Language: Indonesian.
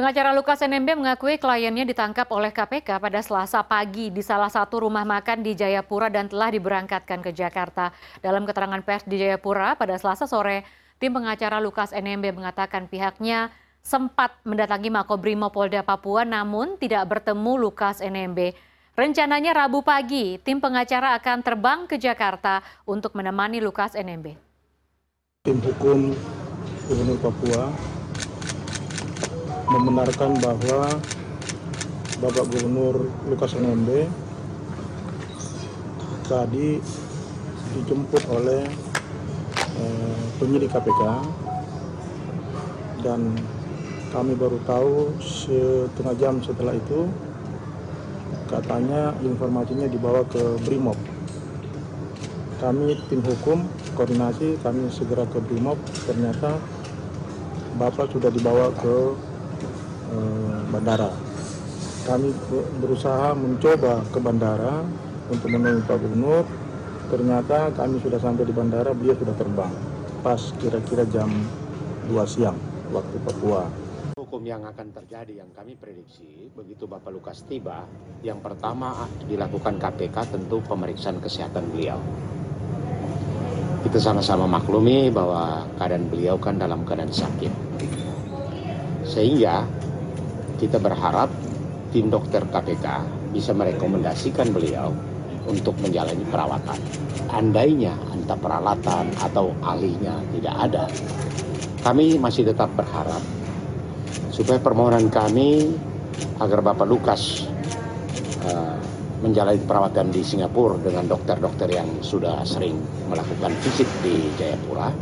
Pengacara Lukas NMB mengakui kliennya ditangkap oleh KPK pada Selasa pagi di salah satu rumah makan di Jayapura dan telah diberangkatkan ke Jakarta. Dalam keterangan pers di Jayapura pada Selasa sore, tim pengacara Lukas NMB mengatakan pihaknya sempat mendatangi Makobrimo Polda Papua namun tidak bertemu Lukas NMB. Rencananya Rabu pagi, tim pengacara akan terbang ke Jakarta untuk menemani Lukas NMB. Tim hukum Gubernur Papua membenarkan bahwa Bapak Gubernur Lukas NMB tadi dijemput oleh eh, penyidik KPK dan kami baru tahu setengah jam setelah itu katanya informasinya dibawa ke Brimob. Kami tim hukum koordinasi kami segera ke Brimob ternyata Bapak sudah dibawa ke eh, bandara. Kami berusaha mencoba ke bandara untuk menemui Pak Gubernur. Ternyata kami sudah sampai di bandara, beliau sudah terbang. Pas kira-kira jam 2 siang waktu Papua. Hukum yang akan terjadi yang kami prediksi begitu Bapak Lukas tiba, yang pertama dilakukan KPK tentu pemeriksaan kesehatan beliau. Kita sama-sama maklumi bahwa keadaan beliau kan dalam keadaan sakit. Sehingga kita berharap tim dokter KPK bisa merekomendasikan beliau untuk menjalani perawatan. Andainya entah peralatan atau ahlinya tidak ada, kami masih tetap berharap supaya permohonan kami agar Bapak Lukas uh, menjalani perawatan di Singapura dengan dokter-dokter yang sudah sering melakukan visit di Jayapura